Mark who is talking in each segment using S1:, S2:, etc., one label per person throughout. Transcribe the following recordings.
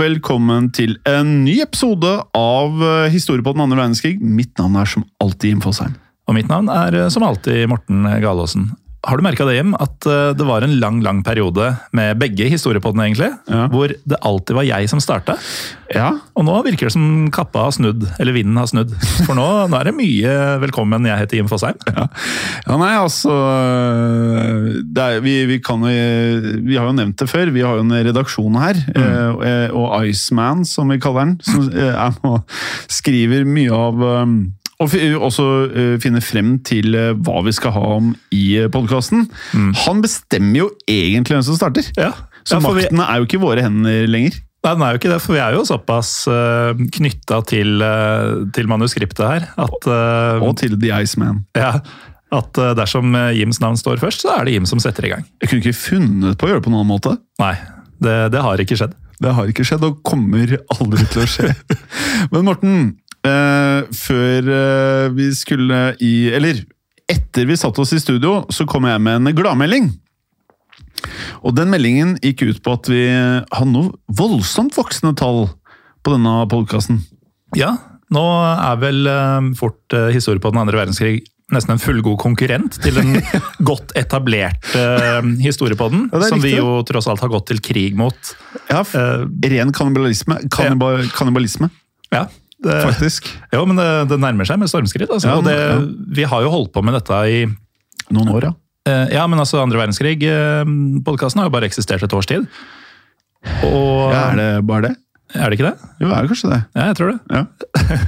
S1: Velkommen til en ny episode av eh, Historie på den andre verdenskrig. Mitt navn er som alltid Jim Fosheim.
S2: Og mitt navn er eh, som alltid Morten Galaasen. Har du merka det, Jim, at eh, det var en lang lang periode med begge historiepoddene, egentlig,
S1: Ja.
S2: hvor det alltid var jeg som starta?
S1: Ja,
S2: Og nå virker det som kappa har snudd, eller vinden har snudd. For nå, nå er det mye velkommen, jeg heter Jim Fosheim.
S1: ja nei, altså det er, vi, vi, kan, vi har jo nevnt det før. Vi har jo en redaksjon her. Mm. Og Iceman, som vi kaller den, som eh, er skriver mye av og også finne finner frem til øh, hva vi skal ha om i podkasten. Han bestemmer jo egentlig hvem som starter.
S2: Ja,
S1: Så
S2: ja, for vi,
S1: er jo ikke i våre hender lenger.
S2: nei, den er jo ikke det, for vi er jo såpass uh, knytta til, uh, til manuskriptet her at, uh,
S1: Og til The Iceman.
S2: ja, at eh, dersom eh, Jims navn står først, så er det Jim som setter i gang.
S1: Jeg kunne ikke funnet på å gjøre det på en annen måte.
S2: Nei, det, det har ikke skjedd.
S1: Det har ikke skjedd, og kommer aldri til å skje. Men Morten, eh, før eh, vi skulle i Eller etter vi satte oss i studio, så kom jeg med en gladmelding. Og den meldingen gikk ut på at vi har noe voldsomt voksende tall på denne podkasten.
S2: Ja, nå er vel eh, fort eh, historie på den andre verdenskrig nesten en fullgod konkurrent til den godt etablerte uh, historiepodden,
S1: Ja,
S2: som vi jo tross alt har gått til krig mot.
S1: Ja,
S2: Eh,
S1: ren kannibalisme. Kannibal, kannibalisme,
S2: ja, det,
S1: faktisk.
S2: jo, men det, det nærmer seg med stormskritt. Altså,
S1: Ja,
S2: det. Vi har jo holdt på med dette i
S1: Noen år, ja.
S2: eh, Ja, men altså andre verdenskrig-podkasten har jo bare eksistert et års tid. Og
S1: ja. Er det bare det?
S2: er det ikke det?
S1: Jo, er det kanskje det.
S2: Ja, jeg tror det.
S1: Ja.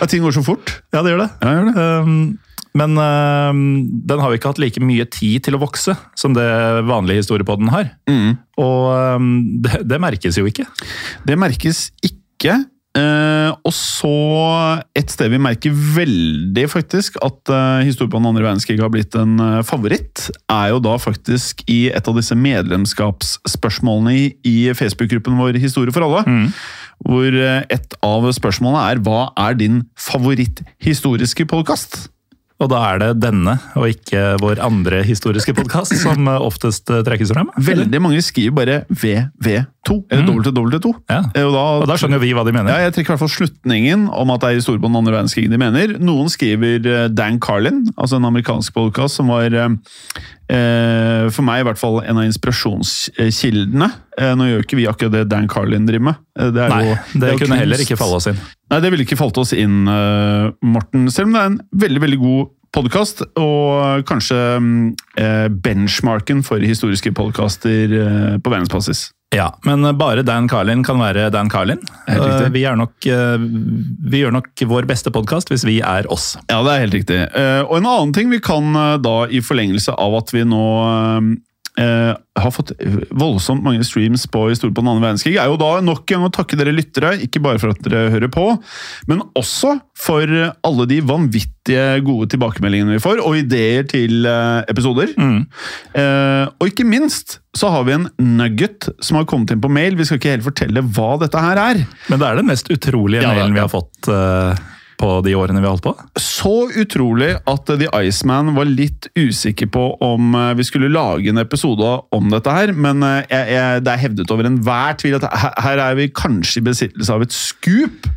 S1: ja ting går så fort.
S2: Ja, det gjør det.
S1: Ja, gjør det.
S2: Um, men um, den har jo ikke hatt like mye tid til å vokse som det vanlige historiepodden har.
S1: Mm.
S2: Og um, det, det merkes jo ikke.
S1: Det merkes ikke. Eh, og så et sted vi merker veldig faktisk at uh, historien på den andre verdenskrig har blitt en uh, favoritt, er jo da faktisk i et av disse medlemskapsspørsmålene i, i Facebook-gruppen vår Historie for alle. Hvor eh, et av spørsmålene er hva er din favoritthistoriske podkast?
S2: Og da er det denne, og ikke vår andre historiske podkast, som uh, oftest uh, trekkes frem.
S1: Veldig mange skriver bare VV2, eller WW2.
S2: Ja.
S1: Eh, Og da,
S2: Og da skjønner vi hva de mener.
S1: Ja, jeg trekker i hvert fall slutningen om at det er historie på den andre verdenskrigen de mener. Noen skriver eh, Dan Carlin, altså en amerikansk podkast som var eh, eh, for meg i hvert fall en av inspirasjonskildene. Eh, nå gjør ikke vi akkurat det Dan Carlin driver med. Eh, det
S2: Nei,
S1: jo,
S2: det
S1: det
S2: kunne
S1: kunst.
S2: heller ikke falle oss inn.
S1: Nei, det ville ikke falt oss inn, eh, Morten. Selv om det er en veldig veldig god podkast, og kanskje mm, eh, benchmarken for historiske podkaster eh, på verdensbasis.
S2: Ja, men bare Dan Carlin kan være Dan Carlin. Vi, er nok, vi gjør nok vår beste podkast hvis vi er oss.
S1: Ja, det er helt riktig. Og en annen ting vi kan da, i forlengelse av at vi nå eh, har fått voldsomt mange streams på Historie på den andre verdenskrig, er jo da nok en gang å takke dere lyttere, ikke bare for at dere hører på, men også for alle de vanvittige gode tilbakemeldingene vi får, og ideer til uh, episoder. Eh, og ikke minst så har vi en nugget som har kommet inn på mail. Vi skal ikke helt fortelle hva dette her er.
S2: Men det er den mest utrolige
S1: Ja,
S2: mailen vi har fått uh, på de årene vi har holdt på.
S1: så utrolig at The Iceman var litt usikker på om eh, vi skulle lage en episode om dette her, men eh, jeg, jeg, det er hevdet over enhver tvil at her, her er vi kanskje i besittelse av et skup.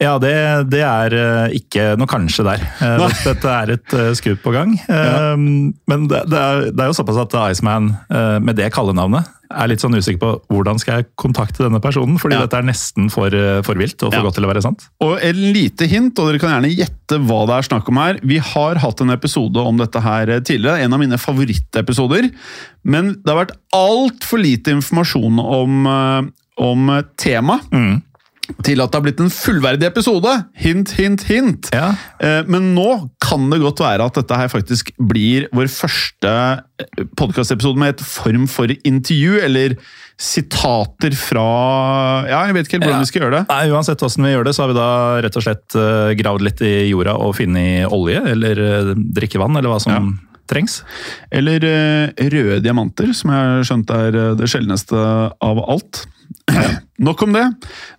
S2: Ja, det, det er eh, ikke noe kanskje der. Eh,
S1: Nei.
S2: dette- er et skudd på gang. Ja. Men det, det, er, det er jo såpass at Iceman, eh, med det kallenavnet, er litt sånn usikker på hvordan skal jeg kontakte denne personen, fordi
S1: Ja.
S2: dette er nesten for, eh, for vilt og for
S1: Ja.
S2: godt til å være sant.
S1: Og et lite hint, og dere kan gjerne gjette hva det er snakk om her. Vi har hatt en episode om dette her tidligere, en av mine favorittepisoder. Men det har vært altfor lite informasjon om, eh, om temaet.
S2: Mm.
S1: Til at det har blitt en fullverdig episode. Hint, hint, hint.
S2: Ja.
S1: Eh, Men nå kan det godt være at dette her faktisk blir vår første podkastepisode med et form for intervju, eller sitater fra Ja, jeg vet ikke helt hvordan
S2: Ja.
S1: vi skal gjøre det.
S2: Nei, Uansett hvordan vi gjør det, så har vi da rett og slett eh, gravd litt i jorda og funnet olje, eller eh, drikkevann, eller hva som trengs.
S1: Eller eh, røde diamanter, som jeg har skjønt er eh, det sjeldneste av alt. Nok om det.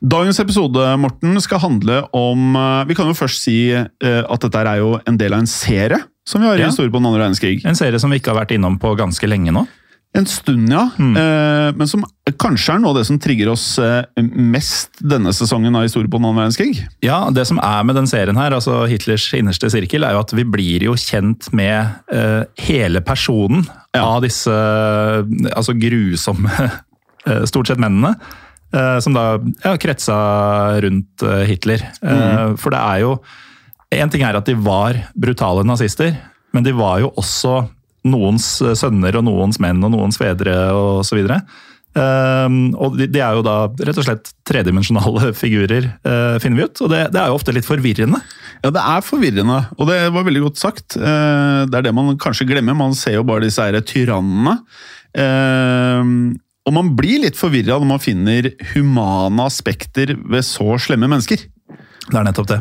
S1: Dagens episode Morten, skal handle om eh, Vi kan jo først si eh, at dette er jo en del av en serie som vi har i
S2: Ja.
S1: historie på den andre verdenskrig.
S2: En serie som vi ikke har vært innom på ganske lenge nå.
S1: En stund, ja. Eh, men som kanskje er noe av det som trigger oss mest denne sesongen av historie på den andre verdenskrig.
S2: Ja, Det som er med den serien her, altså Hitlers innerste sirkel, er jo at vi blir jo kjent med hele personen
S1: Ja.
S2: av disse altså grusomme, stort sett mennene. eh, som da ja, kretsa rundt eh, Hitler. Mm. For det er jo En ting er at de var brutale nazister, men de var jo også noens eh, sønner og noens menn og noens fedre osv. Um, og de, de er jo da rett og slett tredimensjonale figurer, eh, finner vi ut. Og det, det er jo ofte litt forvirrende.
S1: Ja, det er forvirrende, og det var veldig godt sagt. Eh, det er det man kanskje glemmer. Man ser jo bare disse her tyrannene. Eh, og man blir litt forvirra når man finner humane aspekter ved så slemme mennesker.
S2: Det er nettopp det.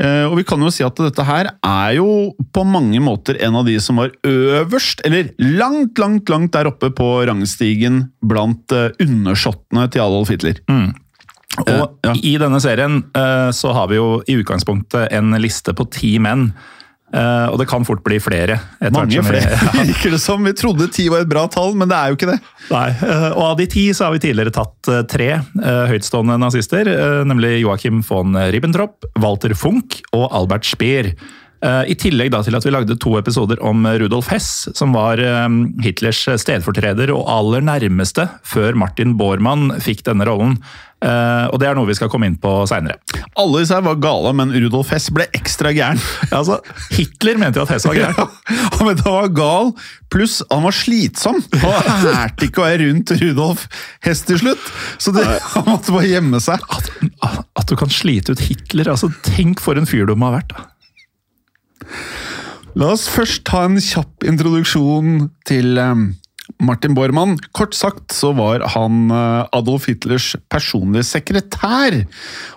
S1: Eh, og vi kan jo si at dette her er jo på mange måter en av de som var øverst, eller langt, langt, langt der oppe på rangstigen blant eh, undersåttene til Adolf Hitler.
S2: Og
S1: uh, ja.
S2: i denne serien uh, så har vi jo i utgangspunktet en liste på ti menn. Eh, og det kan fort bli flere.
S1: Mange flere, virker det som. Vi trodde ti var et bra tall, men det er jo ikke det.
S2: Nei, uh, og av de ti så har vi tidligere tatt uh, tre høytstående nazister, nemlig Joachim von Ribbentrop, Walter Funk og Albert Speer. I tillegg da til at vi lagde to episoder om Rudolf Hess, som var Hitlers stedfortreder og aller nærmeste før Martin Bormann fikk denne rollen. Eh, Og det er noe vi skal komme inn på seinere.
S1: Alle disse her var gale, men Rudolf Hess ble ekstra gæren.
S2: Altså, Hitler mente jo at Hess var gæren.
S1: Han mente han var gal, pluss han var slitsom. Han lærte ikke å være rundt Rudolf Hess til slutt, så det, han måtte bare gjemme seg.
S2: At, at du kan slite ut Hitler, altså tenk for en fyr du må ha vært. da.
S1: La oss først ta en kjapp introduksjon til eh, Martin Bormann. Kort sagt så var han eh, Adolf Hitlers personlige sekretær.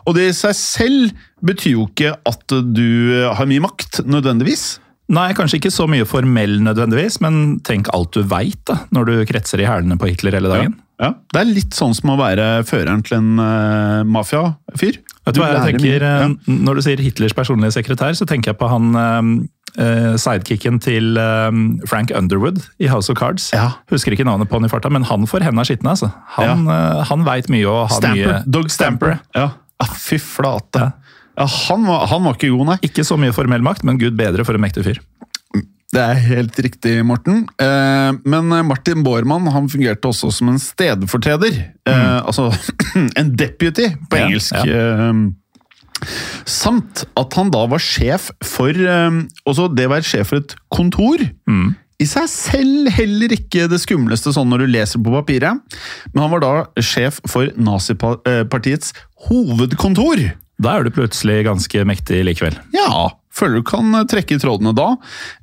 S1: Og det i seg selv betyr jo ikke at du har mye makt, nødvendigvis.
S2: Nei, kanskje ikke så mye formell nødvendigvis, men tenk alt du veit når du kretser i hælene på Hitler hele dagen.
S1: Ja. Det er litt sånn som å være føreren til en uh, mafiafyr.
S2: Vet du hva jeg tenker, eh, Når du sier Hitlers personlige sekretær, så tenker jeg på han eh, eh, sidekicken til eh, Frank Underwood i House of Cards.
S1: Ja.
S2: Husker ikke navnet på han i farta, men han får henda skitne. Altså. Han, uh, han veit mye og har
S1: Stamper.
S2: mye
S1: Doug Stamper. Ja. Ah, fy flate.
S2: Ja.
S1: Ja, han, var, han var ikke god, nei.
S2: Ikke så mye formell makt, men gud bedre for en mektig fyr.
S1: Det er helt riktig, Morten. Eh, men Martin Bormann han fungerte også som en stedfortreder. Eh, altså en deputy på
S2: Ja,
S1: engelsk. Eh, samt at han da var sjef for eh, Også det å være sjef for et kontor. I seg selv heller ikke det skumleste sånn når du leser på papiret. Men han var da sjef for nazipartiets hovedkontor.
S2: Da er du plutselig ganske mektig likevel.
S1: Ja, føler du kan trekke i trådene da.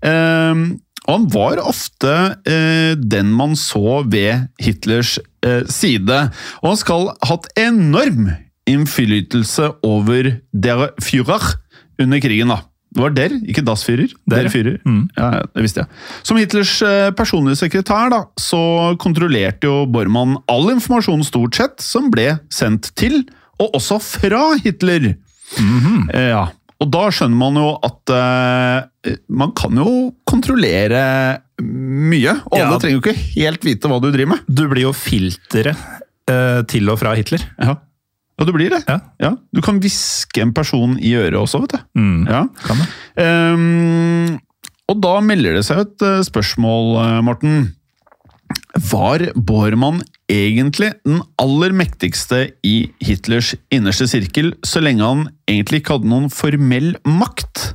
S1: Eh, og han var ofte eh, den man så ved Hitlers eh, side. Og han skal ha hatt enorm innflytelse over der Führer under krigen. da. Det var der, ikke Das Führer.
S2: Der,
S1: Der. Führer.
S2: Mm.
S1: Ja, ja, det visste jeg. Som Hitlers eh, personlige sekretær da, så kontrollerte jo Bormann all informasjon stort sett som ble sendt til, og også fra Hitler. Eh, Ja, og da skjønner man jo at uh, man kan jo kontrollere mye, og
S2: Ja.
S1: alle trenger jo ikke helt vite hva du driver med.
S2: Du blir jo filteret uh, til og fra Hitler.
S1: Ja, ja du blir det.
S2: Ja.
S1: Du kan hviske en person i øret også, vet du.
S2: Mm.
S1: Ja.
S2: Kan det?
S1: Um, og da melder det seg et eh, spørsmål, eh, Morten. Var Bormann egentlig den aller mektigste i Hitlers innerste sirkel, så lenge han egentlig ikke hadde noen formell makt?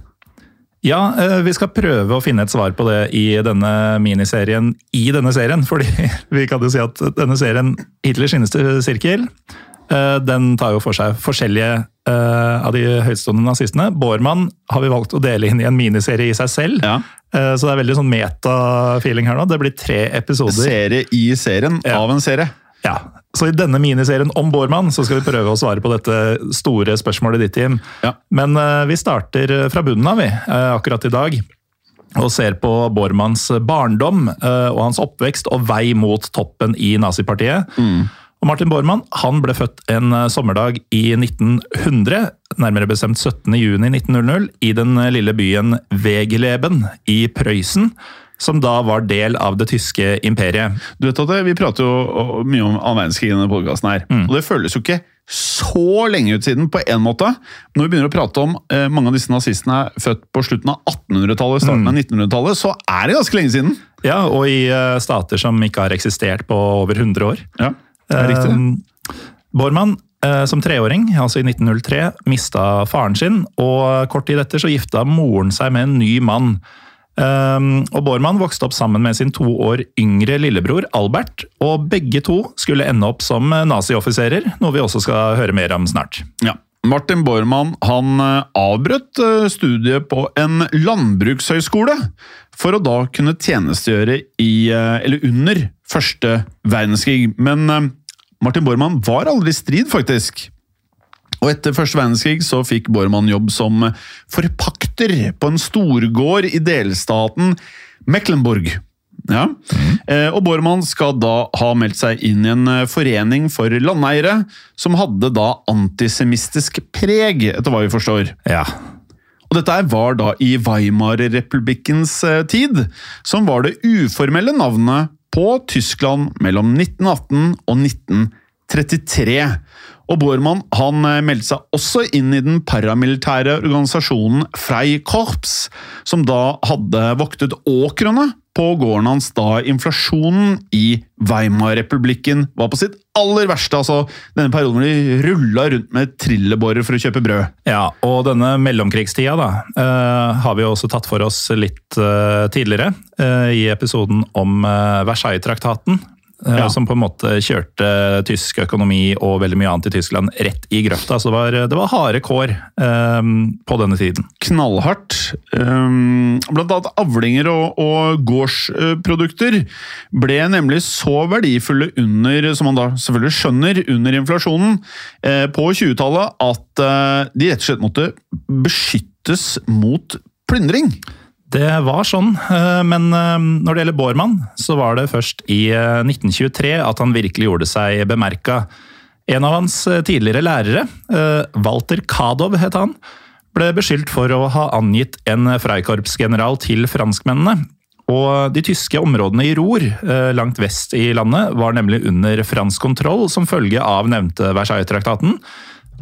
S2: Ja, eh, vi skal prøve å finne et svar på det i denne miniserien i denne serien. Fordi vi kan jo si at denne serien, Hitlers innerste sirkel, Den tar jo for seg forskjellige eh, av de høytstående nazistene. Bormann har vi valgt å dele inn i en miniserie i seg selv.
S1: Ja.
S2: Eh, Så det er veldig sånn meta-feeling her nå. Det blir tre episoder.
S1: Serie i serien
S2: Ja.
S1: av en serie.
S2: Ja, Så i denne miniserien om Bormann så skal vi prøve å svare på dette store spørsmålet ditt, Jim.
S1: Ja.
S2: Men eh, vi starter fra bunnen av, vi, eh, akkurat i dag. Og ser på Bormanns barndom eh, og hans oppvekst og vei mot toppen i nazipartiet. Og Martin Bormann han ble født en eh, sommerdag i 1900, nærmere bestemt 17. juni 1900, i den eh, lille byen Wegeleben i Prøysen, som da var del av det tyske imperiet.
S1: Du vet at Vi prater jo mye om annen verdenskrig i denne podkasten.
S2: Mm.
S1: Og det føles jo ikke så lenge ut siden på en måte. Når vi begynner å prate om eh, mange av disse nazistene er født på slutten av 1800-tallet, starten
S2: Mm.
S1: av 1900-tallet, så er det ganske lenge siden.
S2: Ja, og i uh, stater som ikke har eksistert på over 100 år.
S1: Ja.
S2: Eh, Bormann, eh, som treåring, altså i 1903, mista faren sin, og kort tid etter så gifta moren seg med en ny mann. Um, og Bormann vokste opp sammen med sin to år yngre lillebror Albert, og begge to skulle ende opp som nazioffiserer, noe vi også skal høre mer om snart.
S1: Ja. Martin Bormann han eh, avbrøt eh, studiet på en landbrukshøyskole for å da kunne tjenestegjøre i, eh, eller under første verdenskrig. Men Martin Bormann var aldri i strid, faktisk. Og etter første verdenskrig så fikk Bormann jobb som forpakter på en storgård i delstaten Mecklenburg. Ja. Eh, Og Bormann skal da ha meldt seg inn i en eh, forening for landeiere, som hadde da antisemistisk preg, etter hva vi forstår.
S2: Ja.
S1: Og dette var da i Weimar-republikkens eh, tid, som var det uformelle navnet på Tyskland mellom 1918 og 1933. Og Bormann han meldte seg også inn i den paramilitære organisasjonen Freikorps, som da hadde voktet åkrene på gården hans da inflasjonen i Weimar-republikken var på sitt aller verste. altså Denne perioden hvor de rulla rundt med trillebårer for å kjøpe brød.
S2: Ja, og denne mellomkrigstida da, uh, har vi også tatt for oss litt uh, tidligere Uh, i episoden om Versailles-traktaten. Eh,
S1: Ja.
S2: Som på en måte kjørte tysk økonomi og veldig mye annet i Tyskland rett i grøfta. Så det var, det var harde kår um, på denne tiden.
S1: knallhardt. Um, blant annet avlinger og, og gårdsprodukter ble nemlig så verdifulle under, som man da selvfølgelig skjønner, under inflasjonen eh, på 20-tallet at eh, de rett og slett måtte beskyttes mot plyndring.
S2: Det var sånn, eh, men eh, når det gjelder Bormann, så var det først i eh, 1923 at han virkelig gjorde seg bemerka. En av hans eh, tidligere lærere, eh, Walter Kadov het han, ble beskyldt for å ha angitt en Freikorpsgeneral til franskmennene. Og de tyske områdene i Ror, eh, langt vest i landet, var nemlig under fransk kontroll som følge av nevnte Versailles-traktaten.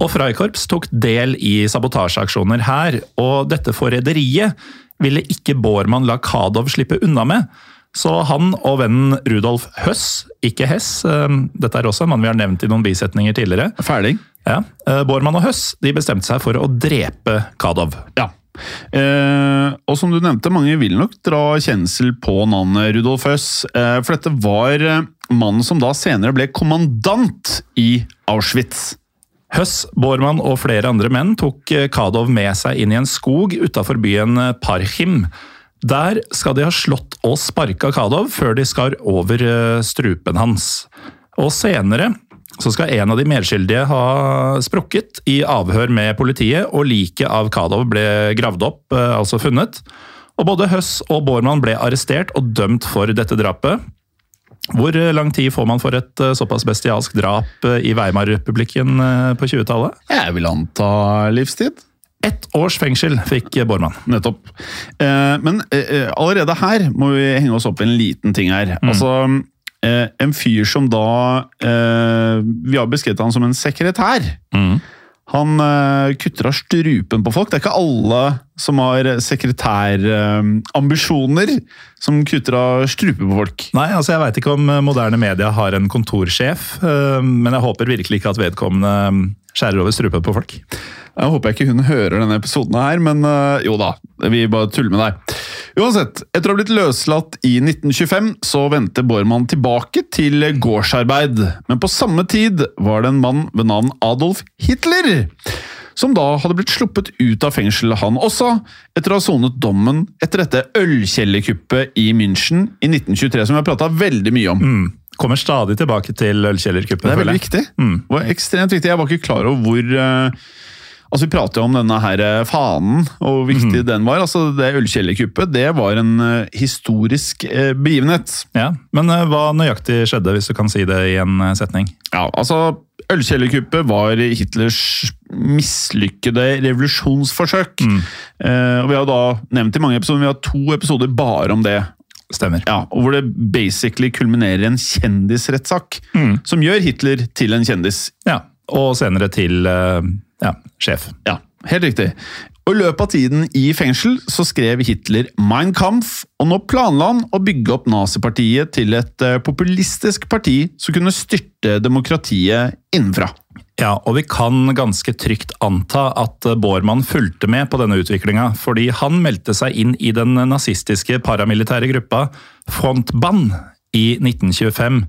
S2: Og Freikorps tok del i sabotasjeaksjoner her, og dette forræderiet ville ikke Bormann la Kadov slippe unna med. Så han og vennen Rudolf Høss, ikke Hess, eh, dette er også en mann vi har nevnt i noen bisetninger tidligere,
S1: Ferdig.
S2: ja, eh, Bormann og Høss de bestemte seg for å drepe Kadov.
S1: Ja. Eh, og som du nevnte, mange vil nok dra kjensel på navnet Rudolf Høss, eh, for dette var eh, mannen som da senere ble kommandant i Auschwitz.
S2: Høss, Bormann og flere andre menn tok eh, Kadov med seg inn i en skog utafor byen Parchim. Der skal de ha slått og sparka Kadov før de skar over eh, strupen hans. Og senere så skal en av de medskyldige ha sprukket i avhør med politiet, og liket av Kadov ble gravd opp, eh, altså funnet. Og både Høss og Bormann ble arrestert og dømt for dette drapet. Hvor eh, lang tid får man for et eh, såpass bestialsk drap eh, i Weimar-republikken på 20-tallet?
S1: Jeg vil anta livstid.
S2: Ett års fengsel fikk Bormann.
S1: Nettopp. Eh, men eh, allerede her må vi henge oss opp i en liten ting her. Altså, eh, en fyr som da Vi har beskrevet han som en sekretær. Han eh, kutter av strupen på folk. Det er ikke alle som har sekretærambisjoner som kutter av strupen på folk.
S2: Nei, altså jeg veit ikke om eh, moderne media har en kontorsjef, eh, men jeg håper virkelig ikke at vedkommende skjærer over strupen på folk.
S1: Jeg håper jeg ikke hun hører denne episoden her, men øh, jo da, vi bare tuller med deg. Uansett, etter å ha blitt løslatt i 1925, så vendte Bormann tilbake til gårdsarbeid. Men på samme tid var det en mann ved navn Adolf Hitler, som da hadde blitt sluppet ut av fengselet, han også, etter å ha sonet dommen etter dette ølkjellerkuppet i München i 1923, som vi har prata veldig mye om.
S2: Mm. Kommer stadig tilbake til ølkjellerkuppet.
S1: Det er veldig viktig.
S2: Mm.
S1: Det var ekstremt viktig. Jeg var ikke klar over hvor eh, Altså, Vi prater jo om denne her eh, fanen, og hvor viktig den var. Altså, Det ølkjellerkuppet det var en uh, historisk uh, begivenhet.
S2: Ja, Men uh, hva nøyaktig skjedde, hvis du kan si det i en setning?
S1: Ja, altså, Ølkjellerkuppet var Hitlers mislykkede revolusjonsforsøk. Eh, og Vi har da nevnt i mange episoder, vi har to episoder bare om det.
S2: Stemmer.
S1: Ja, og Hvor det basically kulminerer i en kjendisrettssak som gjør Hitler til en kjendis.
S2: Ja, Og senere til ja, sjef.
S1: Ja, helt riktig. Og I løpet av tiden i fengsel så skrev Hitler Mein Kampf, og nå planla han å bygge opp nazipartiet til et eh, populistisk parti som kunne styrte demokratiet innenfra.
S2: Ja, og vi kan ganske trygt anta at eh, Bormann fulgte med på denne utviklinga, fordi han meldte seg inn i den nazistiske paramilitære gruppa Frontband i 1925.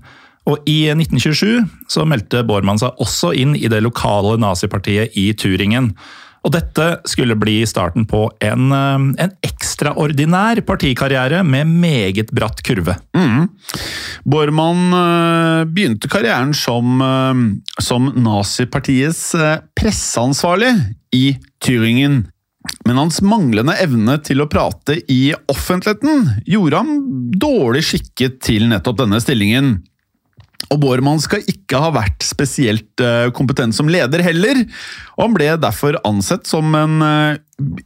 S2: Og i 1927 så meldte Bormann seg også inn i det lokale nazipartiet i Turingen. Og dette skulle bli starten på en, eh, en ekstraordinær partikarriere med meget bratt kurve.
S1: Bormann øh, begynte karrieren som, øh, som nazipartiets presseansvarlig i Thüringen. Men hans manglende evne til å prate i offentligheten gjorde ham dårlig skikket til nettopp denne stillingen. Og Bormann skal ikke ha vært spesielt øh, kompetent som leder heller, og han ble derfor ansett som en øh,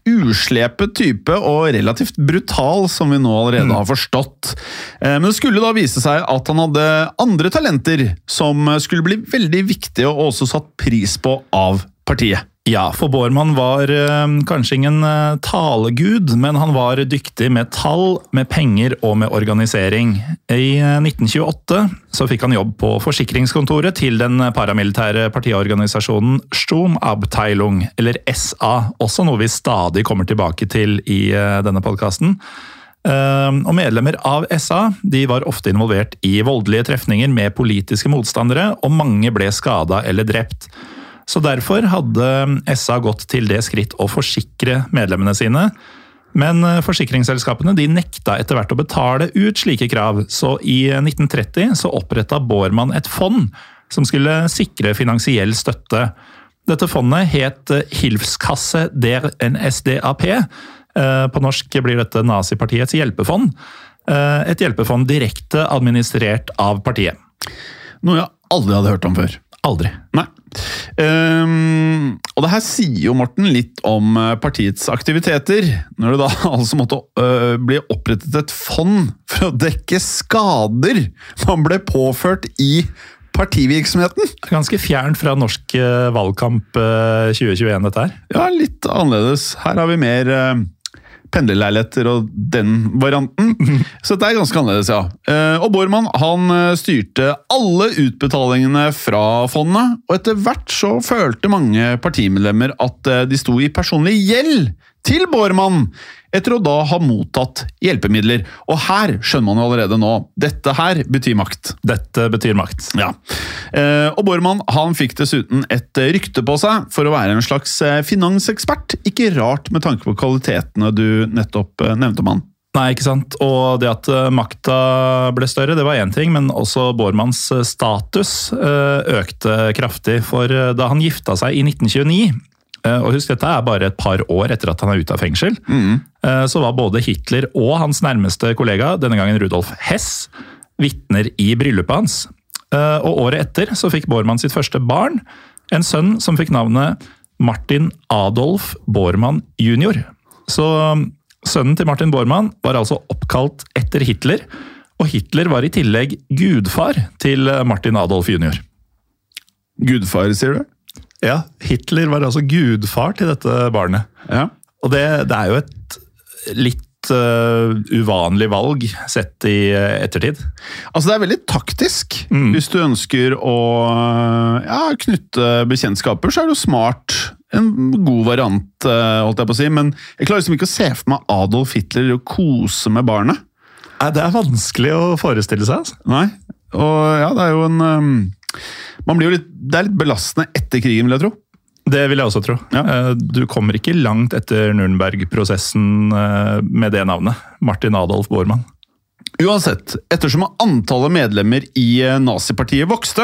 S1: uslepet type og relativt brutal, som vi nå allerede har forstått. Eh, Men det skulle da vise seg at han hadde andre talenter som skulle bli veldig viktige og også satt pris på av partiet.
S2: Ja, for Bormann var eh, kanskje ingen eh, talegud, men han var dyktig med tall, med penger og med organisering. I eh, 1928 så fikk han jobb på forsikringskontoret til den paramilitære partiorganisasjonen Sturmabteilung, eller SA, også noe vi stadig kommer tilbake til i eh, denne podkasten. Eh, Og medlemmer av SA de var ofte involvert i voldelige trefninger med politiske motstandere, og mange ble skada eller drept. Så derfor hadde SA gått til det skritt å forsikre medlemmene sine. Men eh, forsikringsselskapene de nekta etter hvert å betale ut slike krav, så i 1930 så oppretta Bormann et fond som skulle sikre finansiell støtte. Dette fondet het eh, Hilfskasse der NSDAP. Eh, På norsk blir dette nazipartiets hjelpefond. Eh, Et hjelpefond direkte administrert av partiet.
S1: Noe jeg aldri hadde hørt om før.
S2: Aldri.
S1: Nei. Um, og det her sier jo Morten litt om eh, partiets aktiviteter. Når det da altså måtte uh, bli opprettet et fond for å dekke skader man ble påført i partivirksomheten.
S2: Ganske fjernt fra norsk eh, valgkamp eh, 2021, dette her.
S1: Ja, litt annerledes. Her har vi mer øh, pendlerleiligheter og den varianten. Så dette er ganske annerledes, ja. Eh, Og Bormann han eh, styrte alle utbetalingene fra fondet, og etter hvert så følte mange partimedlemmer at eh, de sto i personlig gjeld til Bormann, etter å da ha mottatt hjelpemidler. Og her skjønner man jo allerede nå, dette her betyr makt.
S2: Dette betyr makt.
S1: Ja. Eh, og Bormann han fikk dessuten et rykte på seg for å være en slags eh, finansekspert. Ikke rart med tanke på kvalitetene du nettopp eh, nevnte mann.
S2: Nei, ikke sant? Og det at makta ble større, det var én ting, men også Bormanns status økte kraftig. For da han gifta seg i 1929, eh, og husk dette er bare et par år etter at han er ute av fengsel, Mm. så var både Hitler og hans nærmeste kollega, denne gangen Rudolf Hess, vitner i bryllupet hans. Eh, Og året etter så fikk Bormann sitt første barn, en sønn som fikk navnet Martin Adolf Bormann jr. Så um, sønnen til Martin Bormann var altså oppkalt etter Hitler, og Hitler var i tillegg gudfar til eh, Martin Adolf jr.
S1: Gudfar, sier du?
S2: Ja, Hitler var altså gudfar til dette barnet.
S1: Ja.
S2: Og det, det er jo et litt uh, uvanlig valg sett i eh, ettertid.
S1: Altså, det er veldig taktisk.
S2: Mm.
S1: Hvis du ønsker å ja, knytte bekjentskaper, så er det jo smart. En god variant, eh, holdt jeg på å si. Men jeg klarer liksom ikke å se for meg Adolf Hitler og kose med barnet.
S2: Nei, det er vanskelig å forestille seg. Altså.
S1: Nei. Og ja, det er jo en um, litt Det er litt belastende etter krigen, vil jeg tro.
S2: Det vil jeg også tro.
S1: Ja.
S2: Eh, Du kommer ikke langt etter Nürnberg-prosessen eh, med det navnet. Martin Adolf Bormann.
S1: Uansett, ettersom antallet medlemmer i eh, nazipartiet vokste,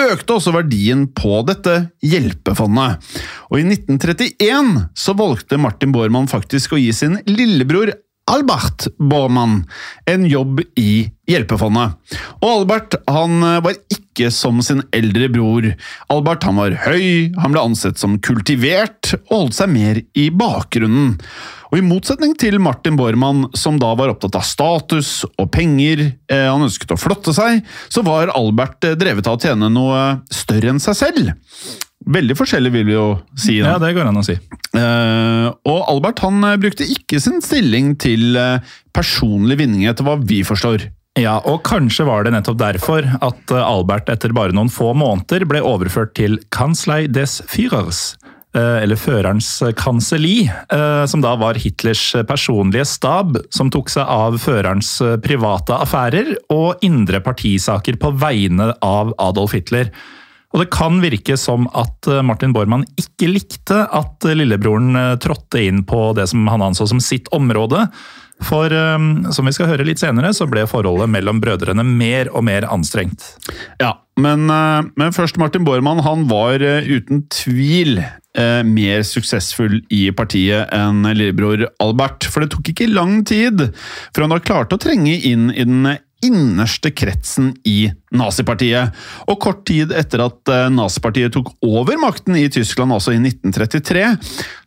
S1: økte også verdien på dette hjelpefondet. Og i 1931 så valgte Martin Bormann faktisk å gi sin lillebror Albert Bormann en jobb i hjelpefondet. Og Albert han eh, var ikke som sin eldre bror. Albert han var høy, han ble ansett som kultivert og holdt seg mer i bakgrunnen. Og I motsetning til Martin Bormann, som da var opptatt av status og penger, eh, han ønsket å flotte seg, så var Albert eh, drevet av å tjene noe større enn seg selv. Veldig forskjellig, vil vi jo si. da.
S2: Ja, det går an å si.
S1: Uh, og Albert han eh, brukte ikke sin stilling til eh, personlig vinning, etter hva vi forstår.
S2: Ja, og kanskje var det nettopp derfor at Albert etter bare noen få måneder ble overført til Kanslei des Führers, eller Førerens kanselli, som da var Hitlers personlige stab, som tok seg av førerens private affærer og indre partisaker på vegne av Adolf Hitler. Og det kan virke som at eh, Martin Bormann ikke likte at eh, lillebroren eh, trådte inn på det som han anså som sitt område. For som vi skal høre litt senere, så ble forholdet mellom brødrene mer og mer anstrengt.
S1: Ja, men, men først Martin Bormann han var uten tvil mer suksessfull i partiet enn lillebror Albert. For det tok ikke lang tid før han da klarte å trenge inn i den innerste kretsen i nazipartiet. Og kort tid etter at eh, nazipartiet tok over makten i Tyskland, altså i 1933,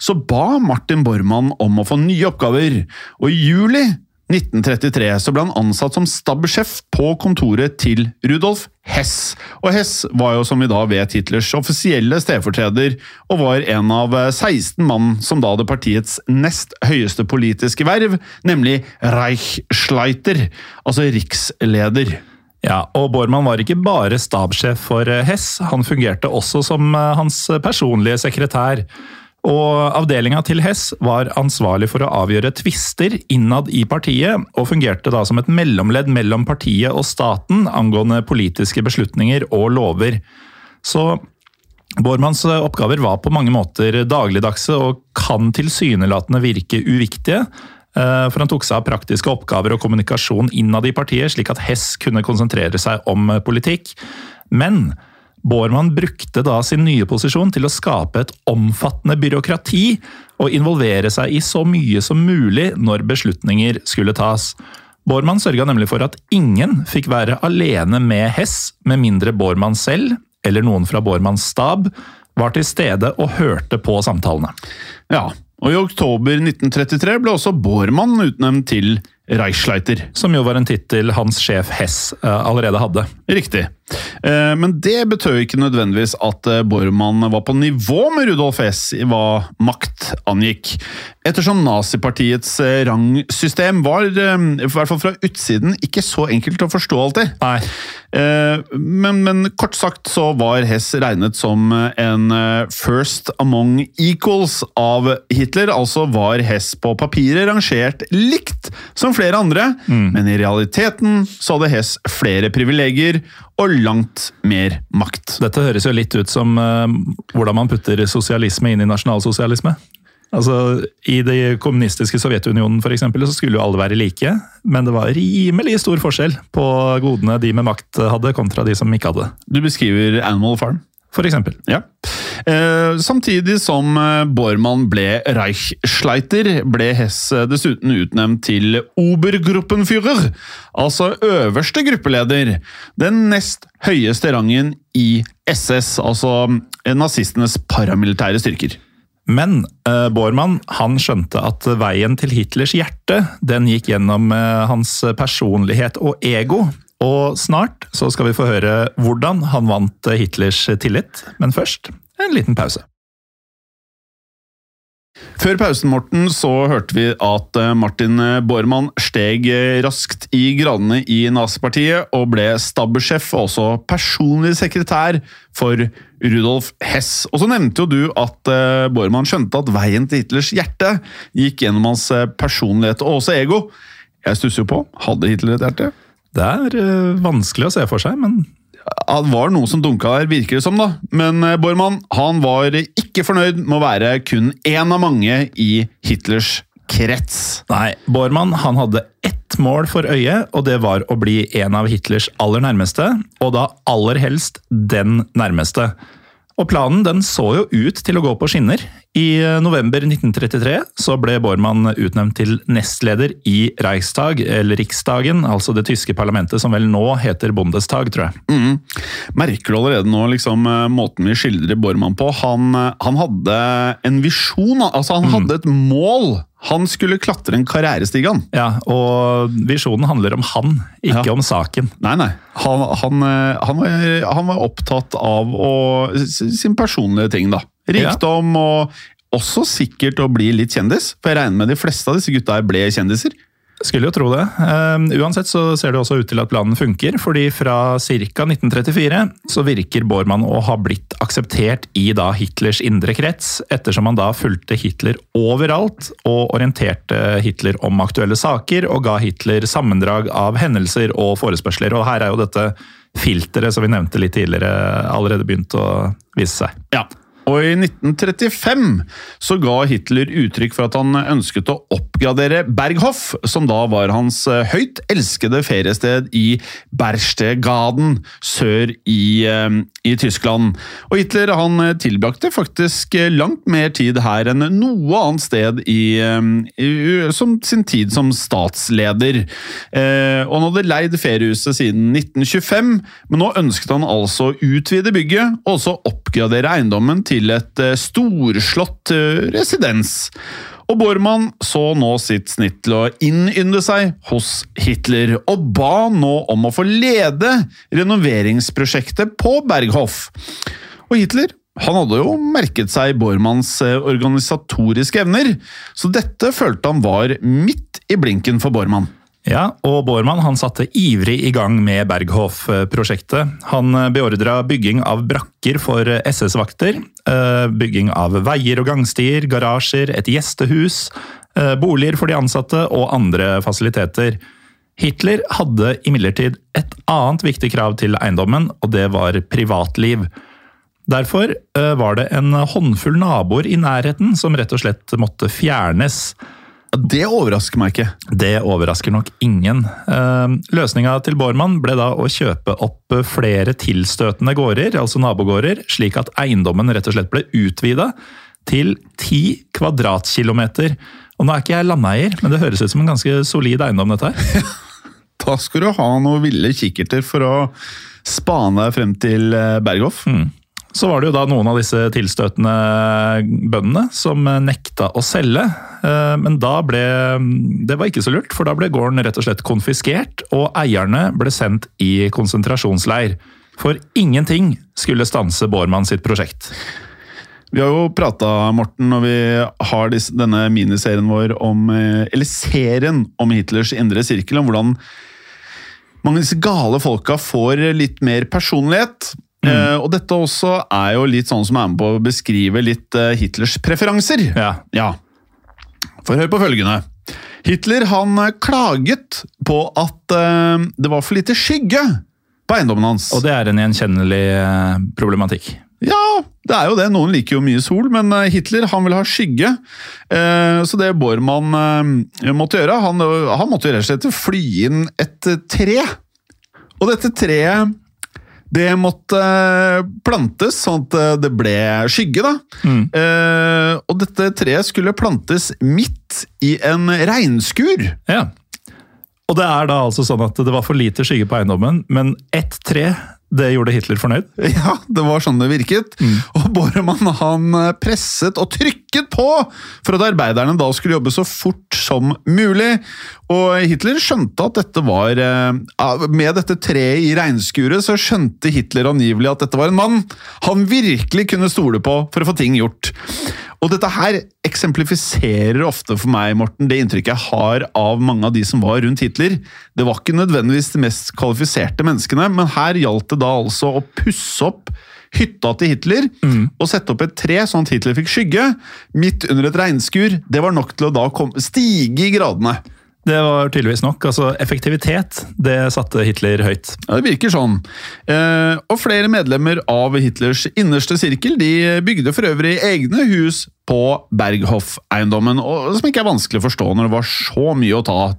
S1: så ba Martin Bormann om å få nye oppgaver. Og i juli 1933 så ble han ansatt som stabssjef på kontoret til Rudolf Hess. Og Hess var jo som vi da vet Hitlers offisielle stedfortreder, og var en av 16 mann som da hadde partiets nest høyeste politiske verv, nemlig Reichsleiter, altså riksleder.
S2: Ja, og Bormann var ikke bare stabssjef for eh, Hess, han fungerte også som eh, hans personlige sekretær. Og Avdelinga til Hess var ansvarlig for å avgjøre tvister innad i partiet, og fungerte da som et mellomledd mellom partiet og staten angående politiske beslutninger og lover. Så Bormanns oppgaver var på mange måter dagligdagse og kan tilsynelatende virke uviktige. eh, For han tok seg av praktiske oppgaver og kommunikasjon innad i partiet, slik at Hess kunne konsentrere seg om politikk. Men Bormann brukte da sin nye posisjon til å skape et omfattende byråkrati og involvere seg i så mye som mulig når beslutninger skulle tas. Bormann sørga nemlig for at ingen fikk være alene med Hess, med mindre Bormann selv, eller noen fra Bormanns stab, var til stede og hørte på samtalene.
S1: Ja, og i oktober 1933 ble også Bormann utnevnt til Reichsleiter.
S2: Som jo var en tittel hans sjef Hess eh, allerede hadde.
S1: Riktig. Eh, Men det betød ikke nødvendigvis at eh, Bormann var på nivå med Rudolf Hess i hva makt angikk. Ettersom nazipartiets rangsystem var, i hvert fall fra utsiden, ikke så enkelt å forstå alltid. Men, men kort sagt så var Hess regnet som en first among equals av Hitler. Altså var Hess på papiret rangert likt som flere andre, men i realiteten så hadde Hess flere privilegier og langt mer makt.
S2: Dette høres jo litt ut som uh, hvordan man putter sosialisme inn i nasjonalsosialisme. Altså, I det kommunistiske Sovjetunionen for eksempel, så skulle jo alle være like, men det var rimelig stor forskjell på godene de med makt hadde, kontra de som ikke hadde.
S1: Du beskriver Animal Farm.
S2: Eksempel.
S1: Ja. Eh, samtidig som eh, Bormann ble Reichsleiter, ble Hess eh, dessuten utnevnt til Obergruppenführer, altså øverste gruppeleder. Den nest høyeste rangen i SS, altså eh, nazistenes paramilitære styrker.
S2: Men eh, Bormann han skjønte at veien til Hitlers hjerte den gikk gjennom eh, hans personlighet og ego. Og snart så skal vi få høre hvordan han vant Hitlers tillit. Men først en liten pause.
S1: Før pausen Morten, så hørte vi at eh, Martin Bormann steg eh, raskt i gradene i nazipartiet og ble stabbursjef og også personlig sekretær for Rudolf Hess. Og så nevnte jo du at eh, Bormann skjønte at veien til Hitlers hjerte gikk gjennom hans personlighet og også ego. Jeg stusser jo på, hadde Hitler et hjerte?
S2: Det er eh, vanskelig å se for seg, men
S1: Det var noe som dunka der, virker det som, da. Men eh, Bormann han var ikke fornøyd med å være kun én av mange i Hitlers krets.
S2: Nei, Bormann han hadde ett mål for øyet, og det var å bli en av Hitlers aller nærmeste, og da aller helst den nærmeste. Og planen den så jo ut til å gå på skinner. I november 1933 så ble Bormann utnevnt til nestleder i Reichstag, eller Riksdagen, altså det tyske parlamentet som vel nå heter Bundestag, tror jeg.
S1: Mm. Merker du allerede nå liksom, eh, måten vi skildrer Bormann på? Han, eh, han hadde en visjon, altså han hadde et mål. Han skulle klatre en karrierestige, han.
S2: Ja, og visjonen handler om han, ikke
S1: Ja.
S2: om saken.
S1: Nei, nei. Han, han, eh, han, var, han var opptatt av å, sin personlige ting, da. Rikdom og også sikkert å bli litt kjendis. For jeg regner med de fleste av disse gutta her ble kjendiser.
S2: Skulle jo tro det. Eh, uansett så ser det også ut til at planen funker, fordi fra ca. 1934 så virker Bormann å ha blitt akseptert i da Hitlers indre krets, ettersom han da fulgte Hitler overalt og orienterte Hitler om aktuelle saker og ga Hitler sammendrag av hendelser og forespørsler. Og her er jo dette filteret som vi nevnte litt tidligere allerede begynt å vise seg.
S1: Ja. Og i 1935 så ga Hitler uttrykk for at han ønsket å oppgradere Berghof, som da var hans eh, høyt elskede feriested i Berstegaden sør i, eh, i Tyskland. Og Hitler han eh, tilbrakte faktisk langt mer tid her enn noe annet sted i, i som sin tid som statsleder. Og han hadde leid feriehuset siden 1925, men nå ønsket han altså å utvide bygget og også oppgradere eiendommen til et eh, storslått eh, residens. Og Bormann så nå sitt snitt til å innynde seg hos Hitler, og ba nå om å få lede renoveringsprosjektet på Berghof. Og Hitler han hadde jo merket seg Bormanns eh, organisatoriske evner, så dette følte han var midt i blinken for Bormann.
S2: Ja, og Bormann han satte ivrig i gang med Berghof-prosjektet. Han eh, beordra bygging av brakker for SS-vakter, eh, bygging av veier og gangstier, garasjer, et gjestehus, eh, boliger for de ansatte og andre fasiliteter. Hitler hadde imidlertid et annet viktig krav til eiendommen, og det var privatliv. Derfor eh, var det en håndfull naboer i nærheten som rett og slett måtte fjernes.
S1: Det overrasker meg ikke.
S2: Det overrasker nok ingen. Eh, Løsninga til Bormann ble da å kjøpe opp flere tilstøtende gårder, altså nabogårder, slik at eiendommen rett og slett ble utvida til ti kvadratkilometer. Og nå er ikke jeg landeier, men det høres ut som en ganske solid eiendom, dette her.
S1: Da skal du ha noen ville kikkerter for å spane frem til Berghoff. Berghof.
S2: Så var det jo da noen av disse tilstøtende bøndene som nekta å selge. Eh, Men da ble Det var ikke så lurt, for da ble gården rett og slett konfiskert, og eierne ble sendt i konsentrasjonsleir. For ingenting skulle stanse Bormann sitt prosjekt.
S1: Vi har jo prata, Morten, når vi har denne miniserien vår om eh, Eller serien om Hitlers indre sirkel, om hvordan mange av disse gale folka får litt mer personlighet. Eh, og dette også er jo litt sånn som er med på å beskrive litt uh, Hitlers preferanser.
S2: Ja,
S1: Ja. For hør på følgende. Hitler han eh, klaget på at uh, det var for lite skygge på eiendommen hans.
S2: Og det er en gjenkjennelig problematikk.
S1: Ja, det er jo det. Noen liker jo mye sol, men Hitler han vil ha skygge. Så det Bormann måtte gjøre, han, han måtte jo rett og slett fly inn et tre. Og dette treet det måtte eh, plantes sånn at eh, det ble skygge, da. Eh, Og dette treet skulle plantes midt i en regnskur.
S2: Ja. Og det er da altså sånn at det var for lite skygge på eiendommen, men ett tre, det gjorde Hitler fornøyd.
S1: Ja, det var sånn det virket. Og Bormann han eh, presset og trykket på for at arbeiderne da skulle jobbe så fort som mulig. Og Hitler skjønte at dette var eh, Med dette treet i regnskuret så skjønte Hitler angivelig at dette var en mann han virkelig kunne stole på for å få ting gjort. Og dette her eksemplifiserer ofte for meg, Morten, det inntrykket jeg har av mange av de som var rundt Hitler. Det var ikke nødvendigvis de mest kvalifiserte menneskene, men her gjaldt det da altså å pusse opp hytta til Hitler og sette opp et tre sånn at Hitler fikk skygge midt under et regnskur. Det var nok til å da komme, stige i gradene.
S2: Det var tydeligvis nok. altså Effektivitet, det satte Hitler høyt.
S1: Ja, Det virker sånn. Eh, og flere medlemmer av Hitlers innerste sirkel de bygde for øvrig egne hus på Berghoff-eiendommen, som ikke er vanskelig å forstå når det var så mye å ta av.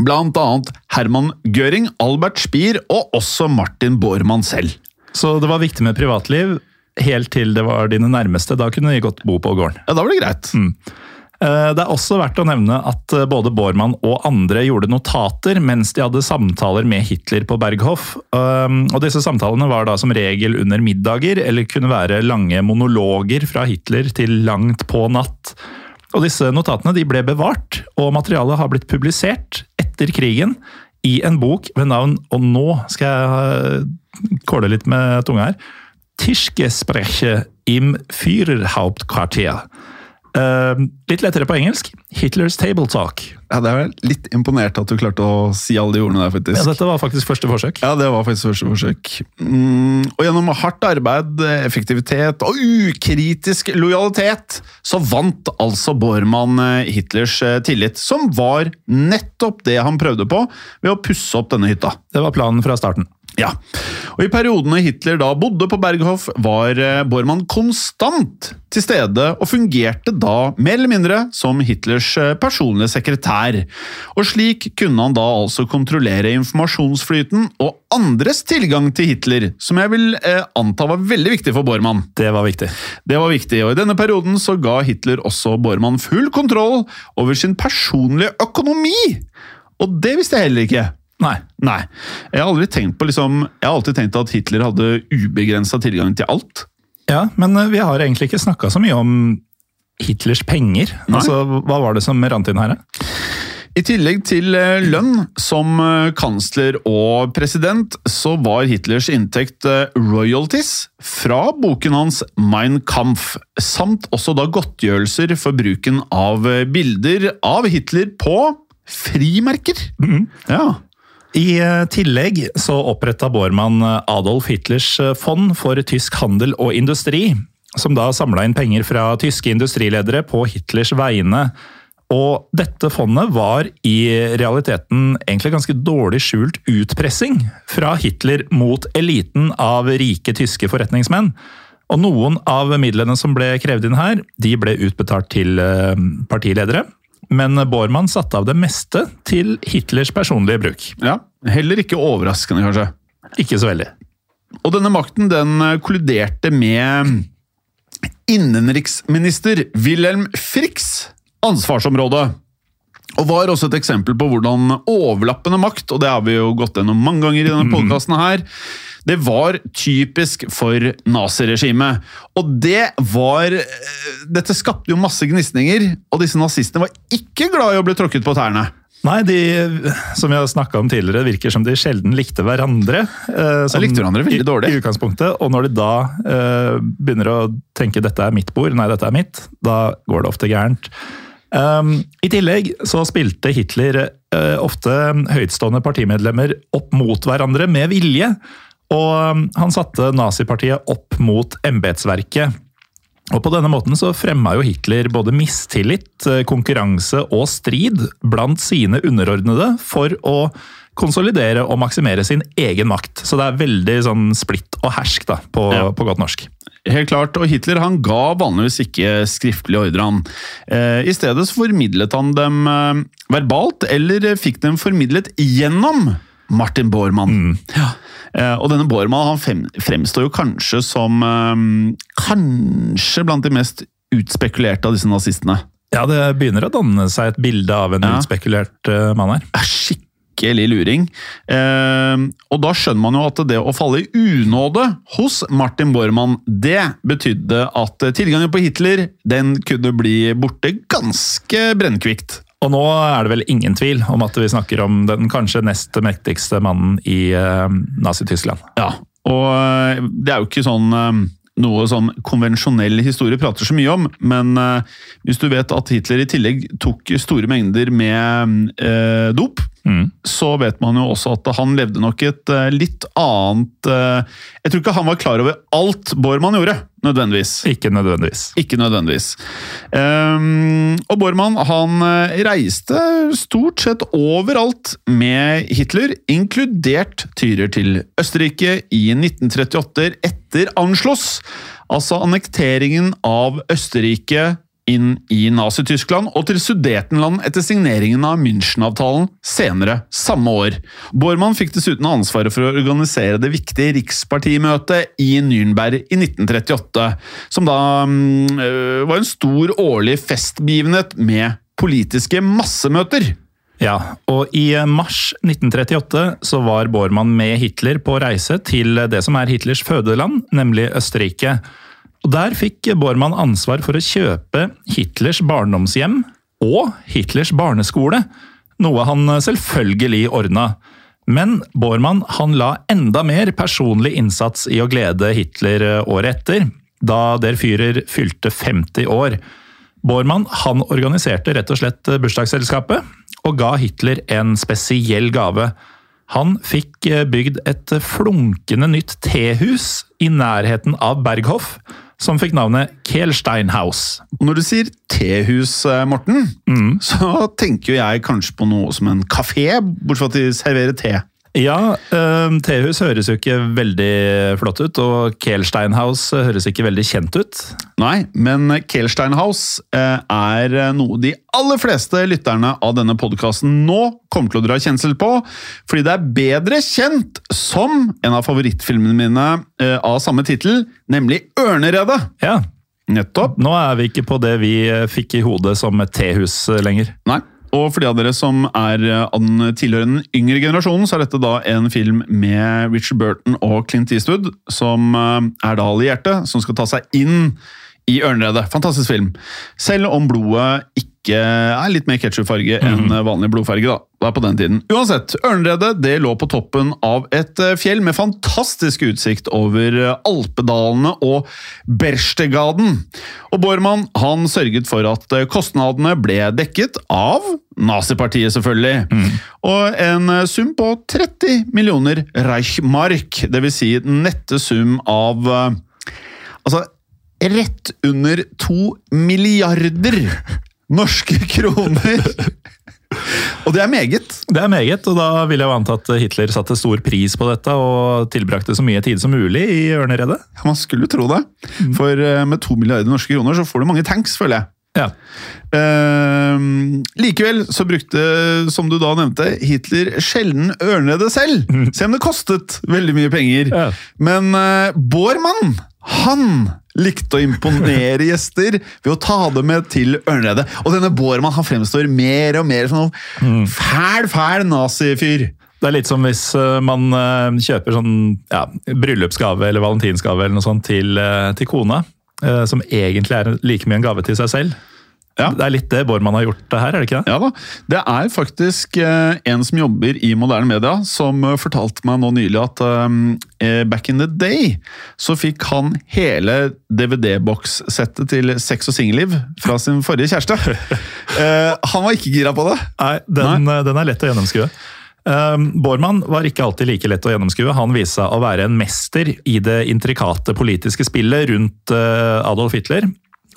S1: Blant annet Herman Göring, Albert Spier og også Martin Bormann selv.
S2: Så det var viktig med privatliv helt til det var dine nærmeste. Da kunne de godt bo på gården.
S1: Ja, da var det greit.
S2: Eh, Det er også verdt å nevne at eh, både Bormann og andre gjorde notater mens de hadde samtaler med Hitler på Berghof. Um, Og disse samtalene var da som regel under middager, eller kunne være lange monologer fra Hitler til langt på natt. Og disse notatene ble bevart, og materialet har blitt publisert etter krigen i en bok ved navn Og nå skal jeg eh, kåle litt med tunga her. Tischgespreche im Führerhauptquartier. Eh, litt lettere på engelsk. Hitlers Table Talk.
S1: Ja, Det er litt imponert at du klarte å si alle de ordene der, faktisk.
S2: Ja, dette var faktisk første forsøk.
S1: Ja, det var faktisk første forsøk. Mm, og gjennom hardt arbeid, effektivitet og ukritisk lojalitet, så vant altså Bormann eh, Hitlers eh, tillit, som var nettopp det han prøvde på ved å pusse opp denne hytta.
S2: Det var planen fra starten.
S1: Ja, og I periodene Hitler da bodde på Berghof, var eh, Bormann konstant til stede og fungerte da mer eller mindre som Hitlers eh, personlige sekretær. Og Slik kunne han da altså kontrollere informasjonsflyten og andres tilgang til Hitler, som jeg vil eh, anta var veldig viktig for Bormann.
S2: Det var viktig.
S1: Det var viktig, og i denne perioden så ga Hitler også Bormann full kontroll over sin personlige økonomi! Og det visste jeg heller ikke.
S2: Nei.
S1: Nei. Jeg har aldri tenkt på liksom, jeg har alltid tenkt at Hitler hadde ubegrensa tilgang til alt.
S2: Ja, men eh, vi har egentlig ikke snakka så mye om Hitlers penger.
S1: Nei.
S2: Altså, Hva var det som rant inn her?
S1: I tillegg til eh, lønn som eh, kansler og president, så var Hitlers inntekt royalties fra boken hans Mein Kampf, samt også da godtgjørelser for bruken av bilder av Hitler på frimerker. Ja.
S2: I eh, tillegg så oppretta Bormann eh, Adolf Hitlers eh, fond for tysk handel og industri, som da samla inn penger fra tyske industriledere på Hitlers vegne. Og dette fondet var i realiteten egentlig ganske dårlig skjult utpressing fra Hitler mot eliten av rike tyske forretningsmenn. Og noen av midlene som ble krevd inn her, de ble utbetalt til partiledere. Men Bormann satte av det meste til Hitlers personlige bruk.
S1: ja. Heller ikke overraskende, kanskje.
S2: Ikke så veldig.
S1: Og denne makten den eh, kolliderte med innenriksminister Wilhelm Fricks ansvarsområde. Og var også et eksempel på hvordan overlappende makt, og det har vi jo gått gjennom mange ganger i denne podcasten her, det var typisk for naziregimet. Og det var eh, Dette skapte jo masse gnisninger, og disse nazistene var ikke glad i å bli tråkket på tærne.
S2: Nei, de, som vi har snakka om tidligere, virker som de sjelden likte hverandre. Eh, som,
S1: likte hverandre veldig dårlig.
S2: I utgangspunktet, Og når de da eh, begynner å tenke 'dette er mitt bord', nei, dette er mitt, da går det ofte gærent. Um, I tillegg så spilte Hitler uh, ofte høytstående partimedlemmer opp mot hverandre med vilje. Og um, han satte nazipartiet opp mot embetsverket. Og På denne måten så fremma jo Hitler både mistillit, eh, konkurranse og strid blant sine underordnede for å konsolidere og maksimere sin egen makt. Så det er veldig sånn splitt og hersk da, på,
S1: Ja.
S2: på godt norsk.
S1: Helt klart, og Hitler han ga vanligvis ikke skriftlige ordre. han. Eh, I stedet så formidlet han dem eh, verbalt, eller fikk dem formidlet gjennom Martin Bormann. Ja. Eh, og denne Bormann han fremstår jo kanskje som eh, Kanskje blant de mest utspekulerte av disse nazistene.
S2: Ja, det begynner å danne seg et bilde av en
S1: Ja.
S2: utspekulert eh, mann her.
S1: er skikkelig luring. Og da skjønner man jo at det å falle i unåde hos Martin Bormann, det betydde at tilgangen på Hitler den kunne bli borte ganske brennkvikt.
S2: Og nå er det vel ingen tvil om at vi snakker om den kanskje nest mektigste mannen i uh, Nazi-Tyskland.
S1: Ja, og eh, det er jo ikke sånn eh, noe sånn konvensjonell historie prater så mye om, men hvis du vet at Hitler i tillegg tok store mengder med eh, dop,
S2: Mm.
S1: så vet man jo også at han levde nok et litt annet eh, Jeg tror ikke han var klar over alt Bormann gjorde, nødvendigvis.
S2: Ikke nødvendigvis.
S1: Ikke nødvendigvis. Um, og Bormann han eh, reiste stort sett overalt med Hitler, inkludert tyrer til Østerrike i 1938 etter Anschluss, altså annekteringen av Østerrike inn i Nazi-Tyskland og til Sudetenland etter signeringen av München-avtalen senere samme år. Bormann fikk dessuten ansvaret for å organisere det viktige rikspartimøtet i Nürnberg i 1938, som da mm, øh, var en stor årlig festbegivenhet med politiske massemøter.
S2: Ja, og i mars 1938 så var Bormann med Hitler på reise til det som er Hitlers fødeland, nemlig Østerrike. Og Der fikk Bormann ansvar for å kjøpe Hitlers barndomshjem og Hitlers barneskole, noe han selvfølgelig ordna. Men Bormann han la enda mer personlig innsats i å glede Hitler året etter, da Der Führer fylte 50 år. Bormann han organiserte rett og slett bursdagsselskapet, og ga Hitler en spesiell gave. Han fikk bygd et flunkende nytt tehus i nærheten av Berghof, som fikk navnet Kehlsteinhaus.
S1: Og når du sier tehus, Morten, Morten, så tenker jo jeg kanskje på noe som en kafé, bortsett fra at de serverer te.
S2: Ja, eh, tehus høres jo ikke veldig flott ut, og Kelsteinhaus høres ikke veldig kjent ut.
S1: Nei, men Kelsteinhaus eh, er noe de aller fleste lytterne av denne podkasten nå kommer til å dra kjensel på, fordi det er bedre kjent som en av favorittfilmene mine eh, av samme tittel, nemlig Ørneredet.
S2: Ja,
S1: Nettopp.
S2: nå er vi ikke på det vi eh, fikk i hodet som et tehus eh, lenger.
S1: Nei. Og for de av dere som er eh, av den yngre generasjonen, så er dette da en film med Richard Burton og Clint Eastwood, som eh, er da allierte, som skal ta seg inn i Ørneredet. Fantastisk film. Selv om blodet ikke er litt mer ketsjupfarge enn vanlig blodfarge, da. Det er på den tiden. Uansett, Ørneredet det lå på toppen av et eh, fjell med fantastisk utsikt over eh, Alpedalene og Berstegaden. Og Bormann han sørget for at eh, kostnadene ble dekket av Nazipartiet, selvfølgelig. Og en sum på 30 millioner Reichmark, dvs. Si den nette sum av Altså, rett under to milliarder norske kroner! Og det er meget.
S2: Det er meget, og da vil jeg jo anta at Hitler satte stor pris på dette og tilbrakte så mye tid som mulig i ørneredet.
S1: Man skulle tro det. For eh, med to milliarder norske kroner så får du mange tanks, føler jeg.
S2: Ja.
S1: Uh, likevel så brukte, som du da nevnte, Hitler sjelden ørneredet selv. Se om det kostet veldig mye penger.
S2: Ja.
S1: Men uh, Bormann, han likte å imponere gjester ved å ta dem med til ørneredet. Og denne Bormann han fremstår mer og mer som noen fæl, fæl nazifyr.
S2: Det er litt som hvis eh, man eh, kjøper sånn ja, bryllupsgave eller valentinsgave eller noe sånt til, eh, til kona, som egentlig er like mye en gave til seg selv.
S1: Ja.
S2: Det er litt det Bormann har gjort her, er det ikke det?
S1: Ja da. Det er faktisk eh, en som jobber i moderne media, som eh, fortalte meg nå nylig at eh, back in the day så fikk han hele DVD-bokssettet til Sex og singelliv fra sin forrige kjæreste. Han var ikke gira på det.
S2: Nei, den, Nei. den er lett å gjennomskue. Um, Bormann var ikke alltid like lett å gjennomskue. Han viste seg å være en mester i det intrikate politiske spillet rundt Adolf Hitler.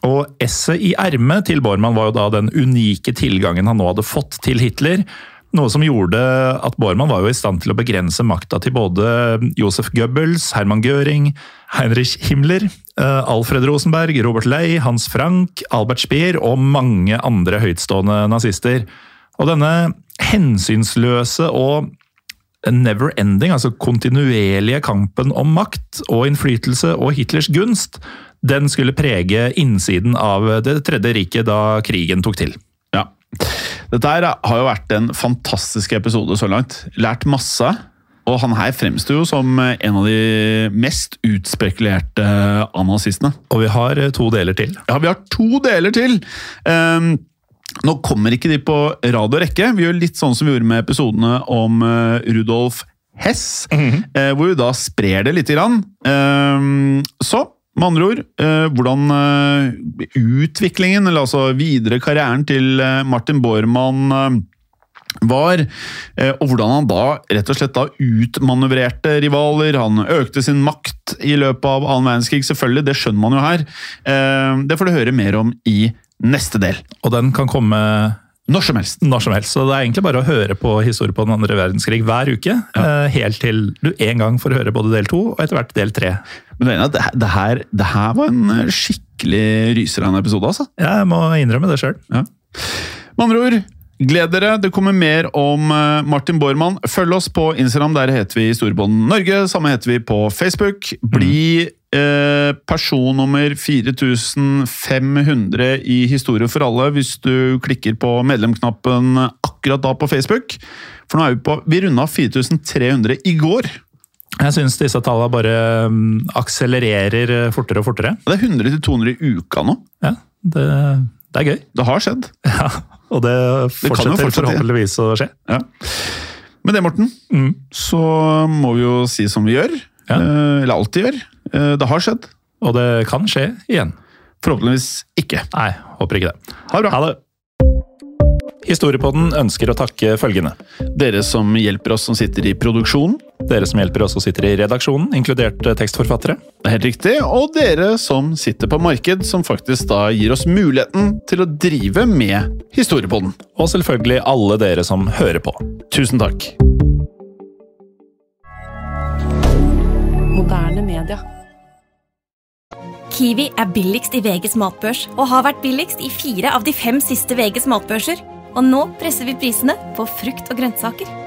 S2: Og esset i ermet til Bormann var jo da den unike tilgangen han nå hadde fått til Hitler. Noe som gjorde at Bormann var jo i stand til å begrense makta til både Josef Goebbels, Herman Göring, Heinrich Himmler, eh, Alfred Rosenberg, Robert Ley, Hans Frank, Albert Speer og mange andre høytstående nazister. Og denne hensynsløse og never ending, altså kontinuerlige kampen om makt og innflytelse og Hitlers gunst, den skulle prege innsiden av Det tredje riket da krigen tok til.
S1: Ja. Dette her har jo vært en fantastisk episode så langt. Lært masse. Og han her fremstår jo som en av de mest utspekulerte anasistene.
S2: Og vi har eh, to deler til.
S1: Ja, vi har to deler til! Um, nå kommer ikke de på rad og rekke. Vi gjør litt sånn som vi gjorde med episodene om uh, Rudolf Hess, eh, hvor vi da sprer det lite grann. Ehm, så Med andre ord, eh, hvordan eh, utviklingen, eller altså videre karrieren til eh, Martin Bormann var, og hvordan han da rett og slett da utmanøvrerte rivaler. Han økte sin makt i løpet av annen verdenskrig, selvfølgelig, det skjønner man jo her. Det får du høre mer om i neste del.
S2: Og den kan komme
S1: Når som helst.
S2: når som helst. Så det er egentlig bare å høre på historie på den andre verdenskrig hver uke. Ja. Helt til du en gang får høre både del to og etter hvert del tre.
S1: Men det, det, her, det her var en eh, skikkelig ryser av en episode, altså?
S2: Jeg må innrømme det sjøl.
S1: Ja. Med andre ord, gled dere. Det kommer mer om eh, Martin Bormann. Følg oss på Instagram, der heter vi Storbånd Norge. Samme heter vi på Facebook. Bli eh, person nummer 4500 i Historie for alle hvis du klikker på medlemknappen akkurat da på Facebook. For nå er vi på Vi runda 4300 i går.
S2: Jeg syns disse tallene bare mm, akselererer eh, fortere og fortere.
S1: Det er 100-200 i uka nå.
S2: Ja, det, det er gøy.
S1: Det har skjedd.
S2: Ja, og det fortsetter
S1: det
S2: forhåpentligvis å skje.
S1: Ja. Med det, Morten,
S2: Mm.
S1: så må vi jo si som vi gjør.
S2: Ja.
S1: Eh, Eller alltid gjør. Eh, Det har skjedd.
S2: Og det kan skje igjen.
S1: Forhåpentligvis ikke.
S2: Nei, håper ikke det.
S1: Ha det bra.
S2: Ha det. Historiepodden ønsker å takke følgende.
S1: Dere som hjelper oss som sitter i produksjonen.
S2: Dere som hjelper oss og sitter i redaksjonen, inkludert eh, tekstforfattere.
S1: Det er helt riktig. Og dere som sitter på marked, som faktisk da gir oss muligheten til å drive med Historiepodden.
S2: Og selvfølgelig alle dere som hører på.
S1: Tusen takk.
S3: Moderne media.
S4: Kiwi er billigst i VGs matbørs og har vært billigst i fire av de fem siste VGs matbørser. Og nå presser vi prisene på frukt og grønnsaker.